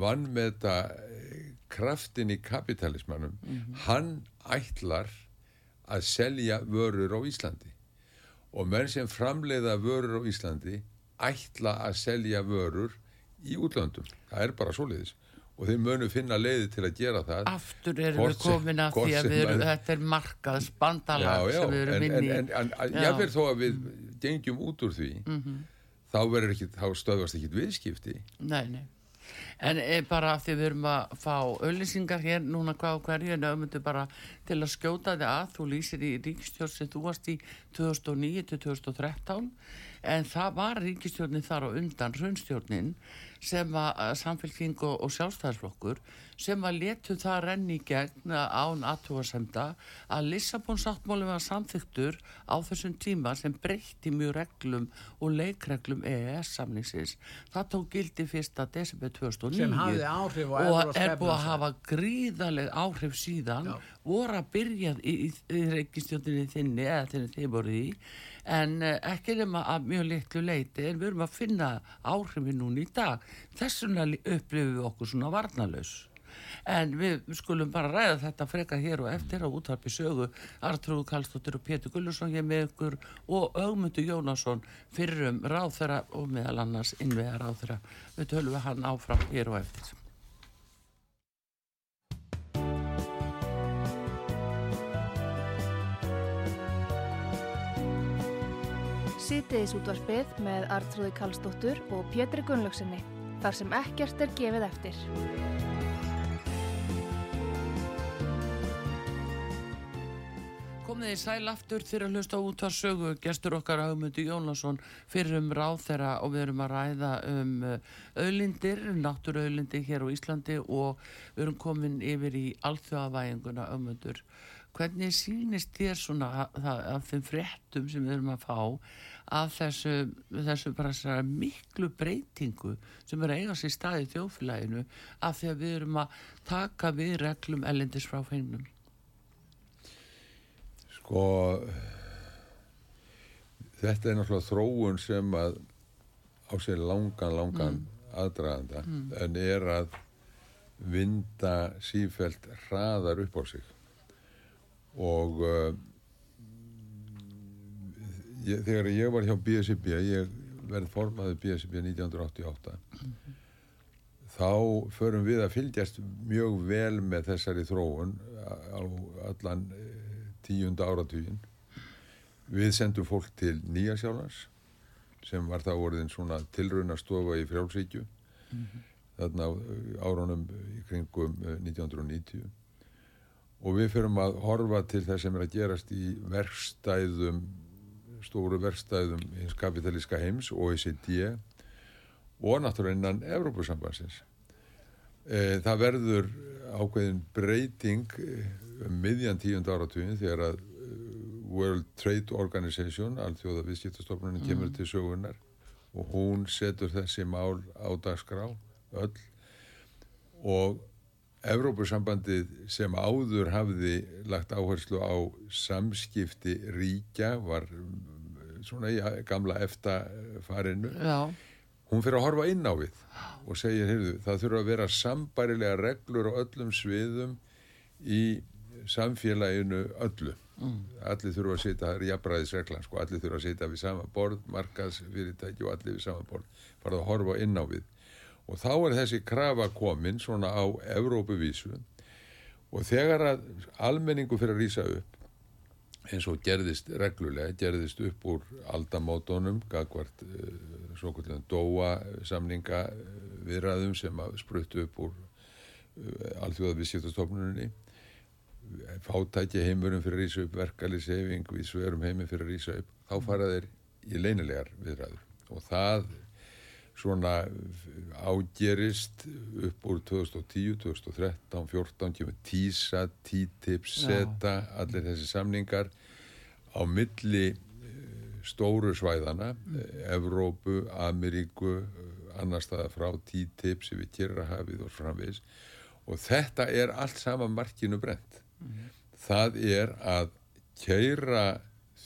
vannmeta eh, kraftin í kapitalismannum hann ætlar að selja vörur á Íslandi. Og menn sem framleiða vörur á Íslandi ætla að selja vörur í útlöndum, það er bara svoleiðis. Og þeir munu finna leiði til að gera það. Aftur erum við komin að því að erum, maður- þetta er já, já, sem við erum inn í. en, en, en Já. ég verð þó að við gengjum út úr því þá verður ekki, þá stöðvast ekki viðskipti. Nei, nei. En e, bara því við erum að fá auðlýsingar hér núna hvað og hverju en auðvitað bara til að skjóta þig að þú lýsir í ríkistjórn sem þú varst í 2009 til 2013 en það var ríkistjórnin þar á undan raunstjórnin sem að samfélking og, sjálfstæðarflokkur sem að letu það renni í gegn án aðtúasemda að Lissabon sáttmáli var samþyktur á þessum tíma sem breytti mjög reglum og leikreglum EES samningsins. Það tók gildi 1. desember 2009 Sem hafði áhrif á og er búið að hafa gríðaleg áhrif síðan voru að byrja í, í, í reikistjóttinni þinni eða þinni þið voru í en eh, ekki nema að mjög litlu leiti en við erum að finna áhrifin núna í dag. Þess vegna upplifum við okkur svona varnalaus en við skulum bara ræða þetta frekar hér og eftir á útvarpi sögu. Artrúð Kallstóttir og Pétur Gullursson ég með ykkur og Ögmundur Jónasson fyrir um ráþera og meðal annars innvega ráþera við tölum við hann áfram hér og eftir Sýtiðis útvarpið með Artrúði Kallstóttur og Pétri Gunnlaugsinni, þar sem ekkert er gefið eftir. Komið í sæl aftur fyrir að hlusta út að sögu gestur okkar Haugmundi Jónasson fyrir um ráð þeirra og við erum að ræða um auðlindir, náttúruauðlindir hér á Íslandi og við erum komin yfir í alþjóðavæðinguna Haugmundur. hvernig sýnist þér svona af þeim fréttum sem við erum að fá af þessu, þessu miklu breytingu sem er að eiga sér staði í þjóflæginu af því að við erum að taka við reglum ellendis frá fengnum Sko þetta er náttúrulega þróun sem að á sér langan, langan mm. aðdraganda mm. en er að vinda sífælt hraðar upp á sig og uh, ég, þegar ég var hjá BSB ég verði formaði BSB 1988 mm. þá förum við að fylgjast mjög vel með þessari þróun á allan eh, tíunda áratugin við sendum fólk til Nýjasjálfans sem var þá orðin svona tilraunastofa í frjálsíkju mm -hmm. þarna árunum í kringum 1990 eh, og við fyrum að horfa til það sem er að gerast í verkstæðum stóru verkstæðum hins kapitalíska heims, OECD og náttúrulega innan Evrópusambansins e, það verður ákveðin breyting um miðjan tíund áratugin þegar að World Trade Organization alþjóða viðskiptastofnunum kemur mm. til sögunar og hún setur þessi mál á dagskrá öll og Evrópussambandið sem áður hafði lagt áherslu á samskipti ríkja var svona í gamla eftafarinu hún fyrir að horfa inn á við og segja, heyrðu, það þurfa að vera sambarilega reglur á öllum sviðum í samfélaginu öllu. Mm. allir þurfa að setja, það er jafnbræðisreglan sko, allir þurfa að setja við sama borð markaðsfyrirtæki og allir við sama borð. Farað að horfa inn á við. Og þá er þessi krafa komin svona á Evrópuvísu. Og þegar að almenningu fyrir að rýsa upp eins og gerðist reglulega, gerðist upp úr aldamótonum, gagvart eh, svo kvöldlega dóa samninga uh, viðræðum sem spruttu upp úr uh, alþjóða viðskiptastofnunni fátækja heimurum fyrir að rýsa upp verkaliseyfing við sverum heimum fyrir að rýsa upp þá fara þeir í leinilegar viðræður. Og það svona ágerist upp úr 2010, 2013, 14 kemur TISA, TTIP, SETA allir þessi samningar á milli eh, stóru svæðana mm. Evrópu, Ameríku annar staða frá TTIP sem við kyrra hafið og framvegis. Og þetta er allt sama markinu brent mm. Það er að kæra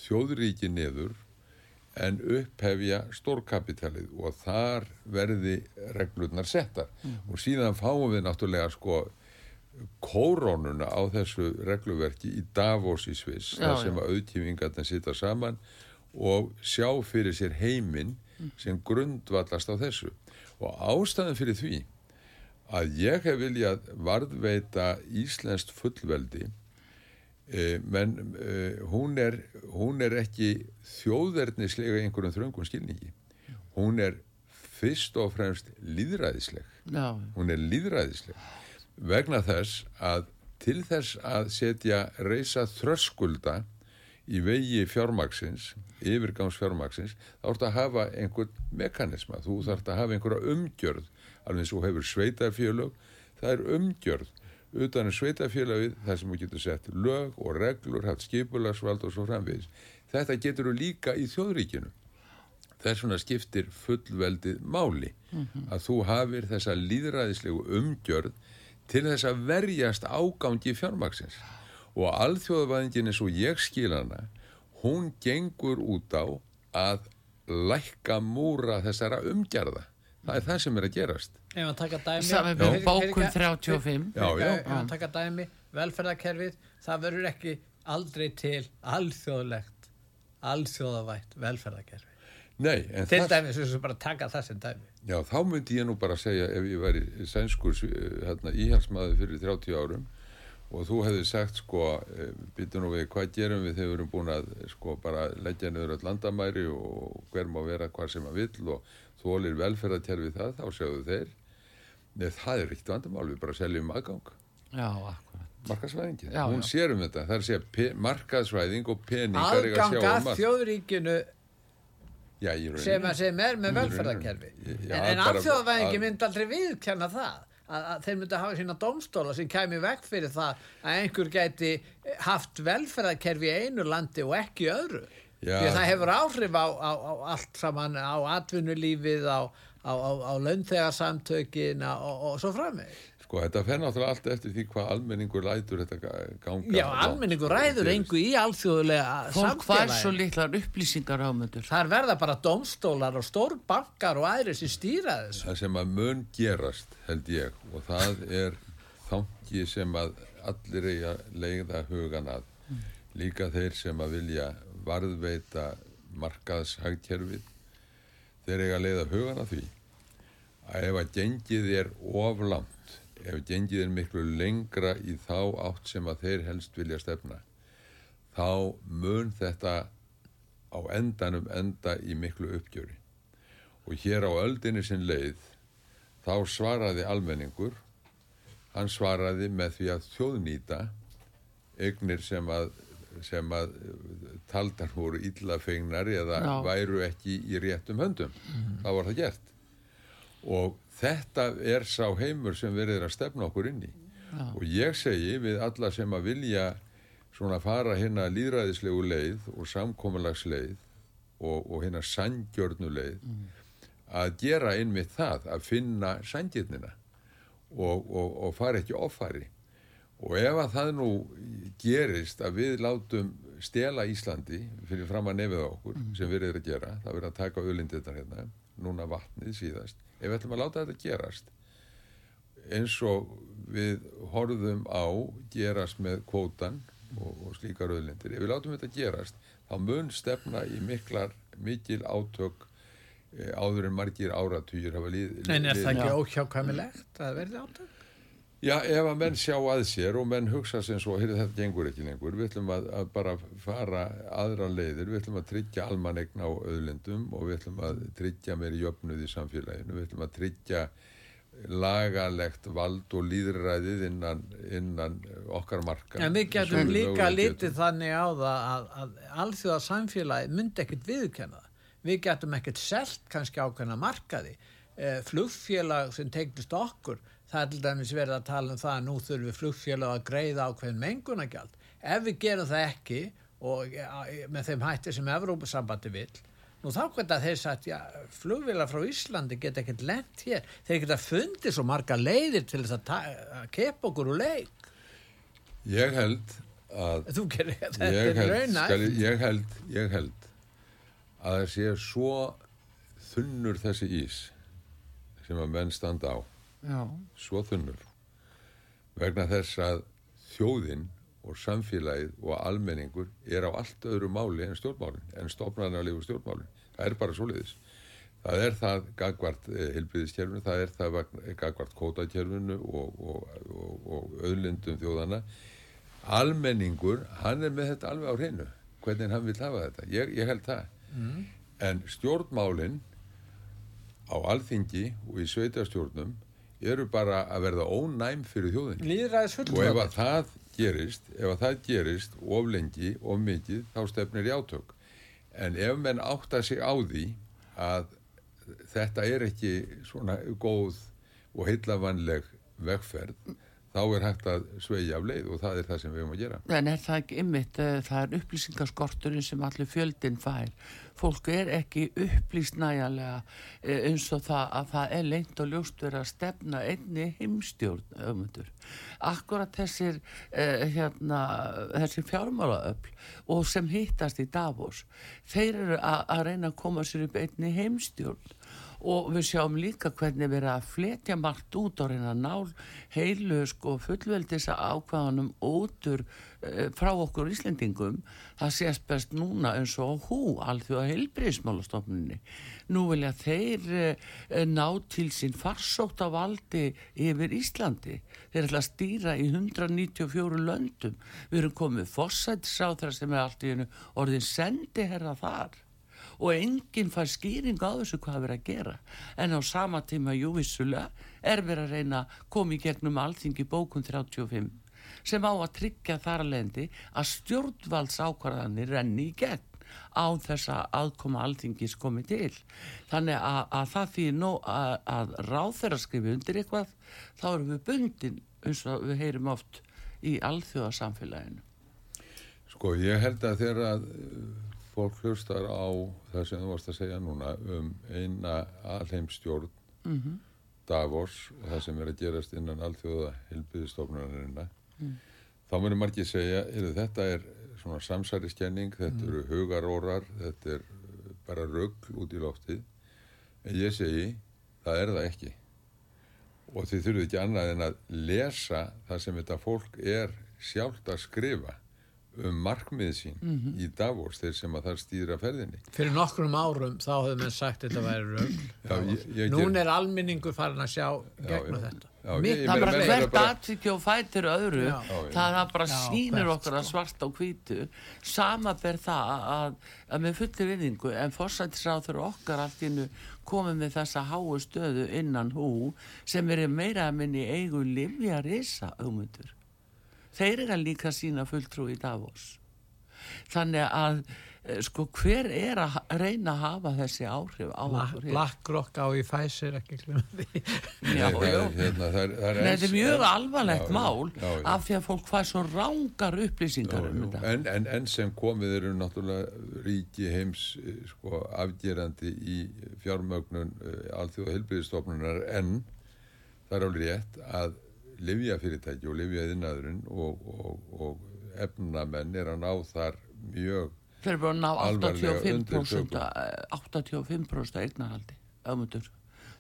þjóðríki niður en upphefja stórkapitalið og þar verði reglurnar settar. Mm. Og síðan fáum við náttúrulega sko kórónuna á þessu regluverki í Davos í Sviss þar sem að auðkífingarnir sita saman og sjá fyrir sér heiminn mm. sem grundvallast á þessu. Og ástæðan fyrir því að ég hef viljað varðveita Íslenskt fullveldi menn e, hún, er, hún er ekki þjóðverðnislega einhverjum þröngum skilningi. Hún er fyrst og fremst líðræðisleg Já. hún er líðræðisleg vegna þess að til þess að setja reysa þröskulda í vegi fjármaksins yfirgangs fjármaksins þá ert að hafa einhvern mekanisma. Þú þart að hafa einhverja umgjörð alveg eins og hefur sveitafélög það er umgjörð utan að sveitafélagið þar sem þú getur sett lög og reglur, haft skipularsvald og svo framvegis. Þetta getur þú líka í þjóðríkinu. Þess vegna skiptir fullveldið máli mm -hmm. að þú hafir þessa líðræðislegu umgjörð til þess að verjast ágangi fjármaksins og alþjóðavæðingin eins og ég skil hana hún gengur út á að lækka múra þessara umgjörða. Það er það sem er að gerast ef að taka dæmi? Bókun 35 já, já. ef að taka dæmi? Velferðarkerfið það verður ekki aldrei til alþjóðlegt alþjóðavætt velferðarkerfi. Nei, til það... dæmi sem bara taka það sem dæmi. Já þá myndi ég nú bara segja ef ég væri sænskur hérna, íhalsmaður fyrir 30 árum og þú hefði sagt sko eh, býtu nú við hvað gerum við þegar við erum búin að sko bara leggja niður öll landamæri og hver má vera hvað sem að vill og þólir velferðarterfi það, þá sjáðu þeir Nei, það er ríkt vandamál, við bara seljum aðgang. Já, akkurat. Markaðsvæðingin, já, hún já. sér um þetta. Það er að segja markaðsvæðing og peningar Aðgang að um þjóðríkinu sem, sem er með velferðarkerfi. En, en alþjóðvæðingi myndi aldrei viðkjanna það að, að þeir myndi hafa sína domstóla sem kæmi vekk fyrir það að einhver gæti haft velferðarkerfi í einu landi og ekki í öðru. Já. Því að það hefur áhrif á, á, á allt saman, á atvinnulífið, á, á launþegarsamtökin og, og svo framveg. Sko þetta fer náttúrulega allt eftir því hvað almenningur ræður þetta ganga. Já, almenningur ræður engu í alþjóðulega samfélagi. Fólk hvað er svo litlar upplýsingar ámyndur? Það er verða bara domstólar og stórbankar og aðri sem stýra þessu. Það sem að mun gerast held ég og það er þangi sem að allir eiga leiða hugan að. Mm. Líka þeir sem að vilja varðveita markaðshagkerfið þeir eiga leiða hugan að því að ef að gengið er oflant ef gengið er miklu lengra í þá átt sem að þeir helst vilja stefna þá mun þetta á endanum enda í miklu uppgjöri. Og hér á öldinni sinn leið þá svaraði almenningur hann svaraði með því að þjóðnýta eignir sem að, sem að taldar voru íllafegnar eða Já. væru ekki í réttum höndum mm þá var það gert og þetta er sá heimur sem verður að stefna okkur inn í Já. og ég segi við alla sem að vilja svona fara hérna líðræðislegu leið og samkómalagsleið og, og hérna sandgjörnuleið mm. að gera einmitt það að finna sandgjörnina og, og, og fara ekki offari og ef að það nú gerist að við látum stela Íslandi fyrir fram að nefið okkur mm. sem við erum að gera, það verður að taka öllindið þetta hérna, núna vatnið síðast ef við ætlum að láta þetta gerast eins og við horfum á gerast með kvótan og, og slíkar öðlindir, ef við látum þetta gerast þá mun stefna í miklar mikil átök e, áður en margir áratýr En er það ekki óhjákvæmilegt að verði átök? Já, ef að menn sjá að sér og menn hugsa sem svo, heyrðu þetta gengur ekki lengur, við ætlum að, að bara fara aðra leiðir, við ætlum að tryggja almanegna á öðlendum og við ætlum að tryggja meiri jöfnuð í samfélaginu, við ætlum að tryggja lagalegt vald og líðræðið innan, innan okkar marka. En við getum líka litið þannig á það að, að alþjóða samfélagi myndi ekkert viðkenna það. Við getum ekkert selt kannski ákveðna markaði. Eh, flugfélag sem tegnist okkur það er til dæmis verið að tala um það að nú þurfum við flugfélag að greiða ákveðin mengunagjald ef við gerum það ekki og með þeim hætti sem Evrópusambandi vil nú þá geta þeir sagt já, flugfélag frá Íslandi geta ekkert lent hér. Þeir geta fundið svo marga leiðir til þess að, að kepa okkur úr leik. Ég held að gerir, ég, held, skal, ég held ég held að það sé svo þunnur þessi ís sem að menn standa á Já. svo þunnur vegna þess að þjóðinn og samfélagið og almenningur er á allt öðru máli en stjórnmálinn, en stofnarnarlegu stjórnmálinn. Það er bara svo leiðis. Það er það gagvart eh, hilbriðiskerfinu, það er það gagvart kótakkerfinu og, og, og, og öðlindum þjóðana. Almenningur, hann er með þetta alveg á hreinu, hvernig hann vil hafa þetta. Ég, ég held það. Mm. En stjórnmálinn á alþingi og í sveitarstjórnum eru bara að verða ónæm fyrir þjóðin og ef að það gerist ef að það gerist of lengi of mikið þá stefnir í átök. En ef menn átta sig á því að þetta er ekki svona góð og heilavanleg vegferð þá er hægt að sveigja af leið og það er það sem við höfum að gera. En er það ekki ymmit, eh, það er upplýsingaskorturinn sem allir fjöldin fær. Fólk er ekki upplýst næjanlega eh, eins og það að það er leint og ljóst verið að stefna einni heimstjórn öfundur. Akkurat þessir, eh, hérna, þessir fjármálaöfl og sem hittast í Davos, þeir eru að reyna að koma sér upp einni heimstjórn og við sjáum líka hvernig við erum að fletja margt út á reyna nál heilu sko fullveldis ákvaðanum útur e, frá okkur Íslendingum. Það sést best núna eins og hú alþjóða heilbríðismálastofnunni nú vilja þeir e, ná til sín farsótt af valdi yfir Íslandi. Þeir ætla að stýra í 194 löndum. Við erum komið fórsættisáþra sem er allt í hennu orðin sendi herra þar og enginn fær skýring á þessu hvað verið að gera en á sama tíma júvissulega er verið að reyna að koma í gegnum allþingi bókun 35 sem á að tryggja þar að stjórnvalds ákvarðanir renni í gegn á þessa aðkoma alþingis komið til. Þannig að, að það því nú að, að ráð þeirra skrifi undir eitthvað, þá erum við bundin eins og við heyrim oft í alþjóðarsamfélaginu. Sko ég held að þegar að fólk hlustar á það sem þú varst að segja núna um eina alheimstjórn mm -hmm. Davos og það sem er að gerast innan alþjóða hilbiðistofnunarina mm. þá munir margir segja er þetta er svona samsæriskenning þetta mm. eru hugarórar þetta er bara rögl út í loftið en ég segi það er það ekki og þið þurfum ekki annað en að lesa það sem þetta fólk er sjálft að skrifa um markmið sín mm -hmm. í Davos þeir sem að það stýra ferðinni. Fyrir nokkrum árum þá hefur menn sagt þetta væri rögl Nún er alminningur farin að sjá gegnum þetta. Já, ég, ég það er bara hvert aðtíkja og fætir öðru já, það er bara já, sínir okkar að svarta og hvítu. Sama ber það að, að með fulli vinningu en fórsættisráður okkar allt innu komið með þessa háu stöðu innan hú sem er meira að minni eigu livja reysa auðmundur þeir eru að líka sína fulltrú í Davos. Þannig að eh, sko hver er að reyna að hafa þessi áhrif á okkur Blackrock á í Pfizer ekki klumði Já, já. hérna, það er, það er, Nei, þetta er mjög alvarlegt já, mál já, af því að fólk fær svo rángar upplýsingar um þetta. En, en, en sem komið eru náttúrulega ríki heims eh, sko, afgerandi í fjármögnun uh, alþjóða helbriðistofnunar en það er alveg rétt að livjafyrirtæki og livjaðinnaðurinn og, og, og efnamenn er að ná þar mjög Þeir eru bara að ná 85% 85% eignarhaldi auðvitað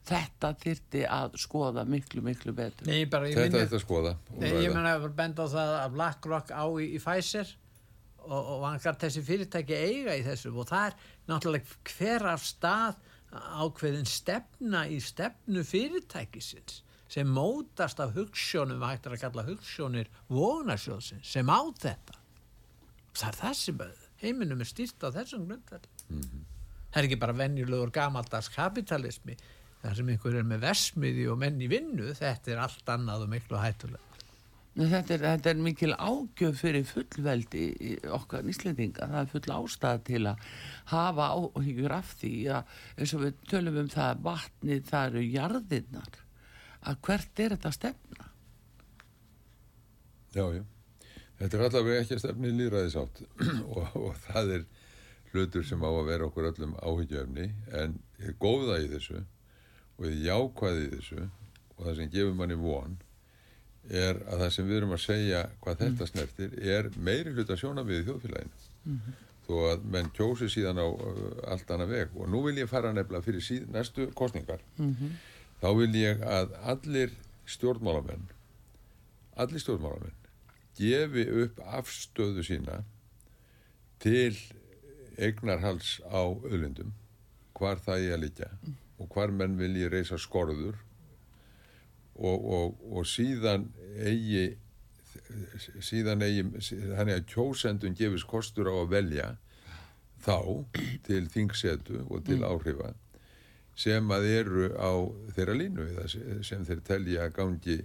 Þetta þyrti að skoða miklu, miklu betur. Nei, bara, þetta þyrti að skoða. Nei, ég menna að benda á það að BlackRock á í, í Pfizer og, og vangar þessi fyrirtæki eiga í þessu og það er náttúrulega hver af stað ákveðin stefna í stefnu fyrirtækisins sem mótast af hugssjónum við hættum að kalla hugssjónir vonarsjóðsins sem á þetta það er sem heiminum er stýrt á þessum grundverð mm -hmm. það er ekki bara venjulegur gamaldags kapitalismi það sem einhver er með versmiði og menn í vinnu þetta er allt annað og miklu hættulega Þetta er, þetta er mikil ágjöf fyrir fullveldi okkar nýslendinga. Það er full ástæða til að hafa áhyggjur af því að eins og við tölum um það vatni það eru jarðinnar að hvert er þetta stefna? Já, já. Þetta er allavega ekki að stefni í líðræðisátt og, og það er hlutur sem á að vera okkur öllum áhyggjöfni en ég góða í þessu og ég jákvæði í þessu og það sem gefur manni von er að það sem við erum að segja hvað þetta mm. snertir er meiri hluta sjónamið í þjóðfélaginu mm -hmm. þó að menn kjósi síðan á allt annað veg og nú vil ég fara nefnilega fyrir síð, næstu kostningar mm -hmm þá vil ég að allir stjórnmálamenn allir stjórnmálamenn gefi upp afstöðu sína til eignarhals á öllundum hvar það ég að líka og hvar menn vil ég reysa skorður og, og, og síðan eigi síðan eigi þannig að kjósendun gefis kostur á að velja þá til þingsetu og til mm. áhrifa sem að eru á þeirra línu sem þeir telja gangi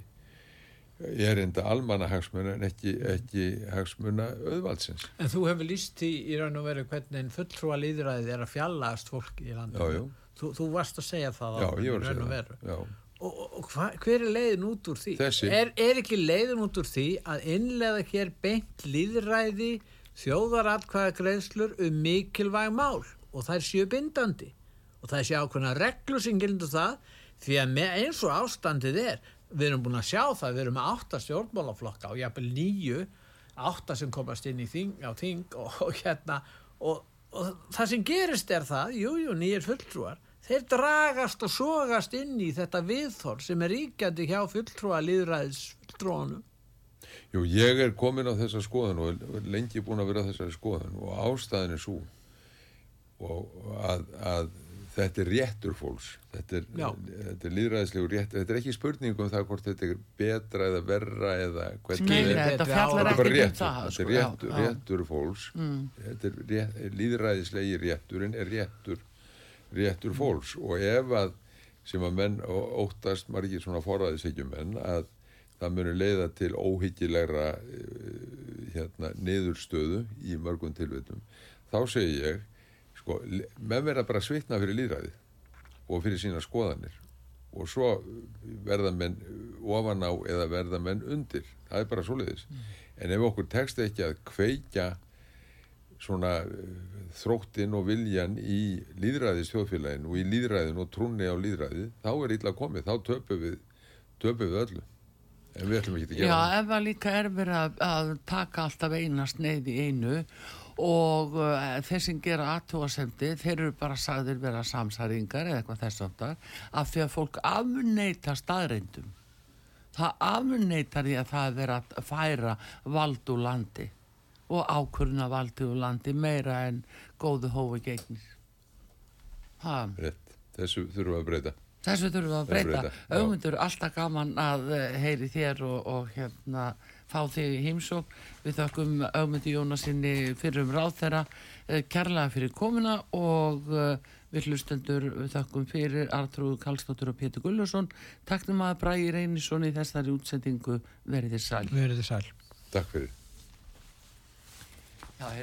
er enda almanna hagsmuna en ekki, ekki hagsmuna auðvaldsins. En þú hefur líst í, í raun og veru hvernig fulltrúa líðræðið er að fjallast fólk í landinu. Þú, þú varst að segja það já, á raun og veru. Já. Og, og hva, hver er leiðin út úr því? Er, er ekki leiðin út úr því að innlega hér beint líðræði þjóðaratkvæða greiðslur um mikilvæg mál og það er séu bindandi? Og það sé ákveðna reglur sem gildur það því að eins og ástandið er við erum búin að sjá það, við erum með átta stjórnmálaflokka og jápil nýju átta sem komast inn í þing, þing og, og hérna. Og, og það sem gerist er það, jújú, jú, nýjir fulltrúar þeir dragast og sogast inn í þetta viðþór sem er ríkjandi hjá fulltrúa líðræðis fulltrúanum Jú, ég er komin á þessa skoðun og lengi búin að vera þessari skoðun og ástæðin er svo og að, að þetta er réttur fólks. Þetta er, er líðræðislegu réttur þetta er ekki spurning um það hvort þetta er betra eða verra eða hvernig Nei, þetta, þetta fjallar ekki um það þetta er sko, réttur, já, réttur fólks. Mm. þetta er rétt, líðræðislegi rétturinn er réttur réttur fólks. Og ef að sem að menn óttast margir svona forræðisíkjum menn að það muni leiða til óhyggilegra eh, hérna, niðurstöðu í mörgum tilvitum þá segir ég sko, menn verða bara svitna fyrir líðræði og fyrir sína skoðanir. Og svo verða menn ofan á eða verða menn undir. Það er bara svoleiðis. Mm. en ef okkur tekst ekki að kveika svona eh, þróttinn og viljan í líðræðis þjóðfélagin og í líðræðin og trúni á líðræði þá er illa komið, þá töpum við töpum við öllu. En við ætlum ekki að gera Já, ef það líka er verið að, að taka alltaf einast neyð í einu og uh, þeir sem gera aðtúasendi, þeir eru bara sagðir vera samsæringar eða eitthvað þess aftar af því að fólk afneita staðreindum það afneitar því að það er verið að færa vald úr landi og ákvörna valdi úr landi meira en góðu hófi gegnir. Þessu þurfum að breyta. Þessu þurfum að breyta. Auðmundur, alltaf gaman að eh, heyri þér og, og hérna fá þig í heimsók. Við þakkum auðmundi Jónasinni fyrir um ráð þeirra, eh, kærlega fyrir komuna og eh, við hlustendur við þakkum fyrir Artrúð Kallstóttur og Pétur Gullursson. Takk til maður Bræði Reynisson í þessari útsendingu. Verðið sæl. Verðið sæl. Takk fyrir.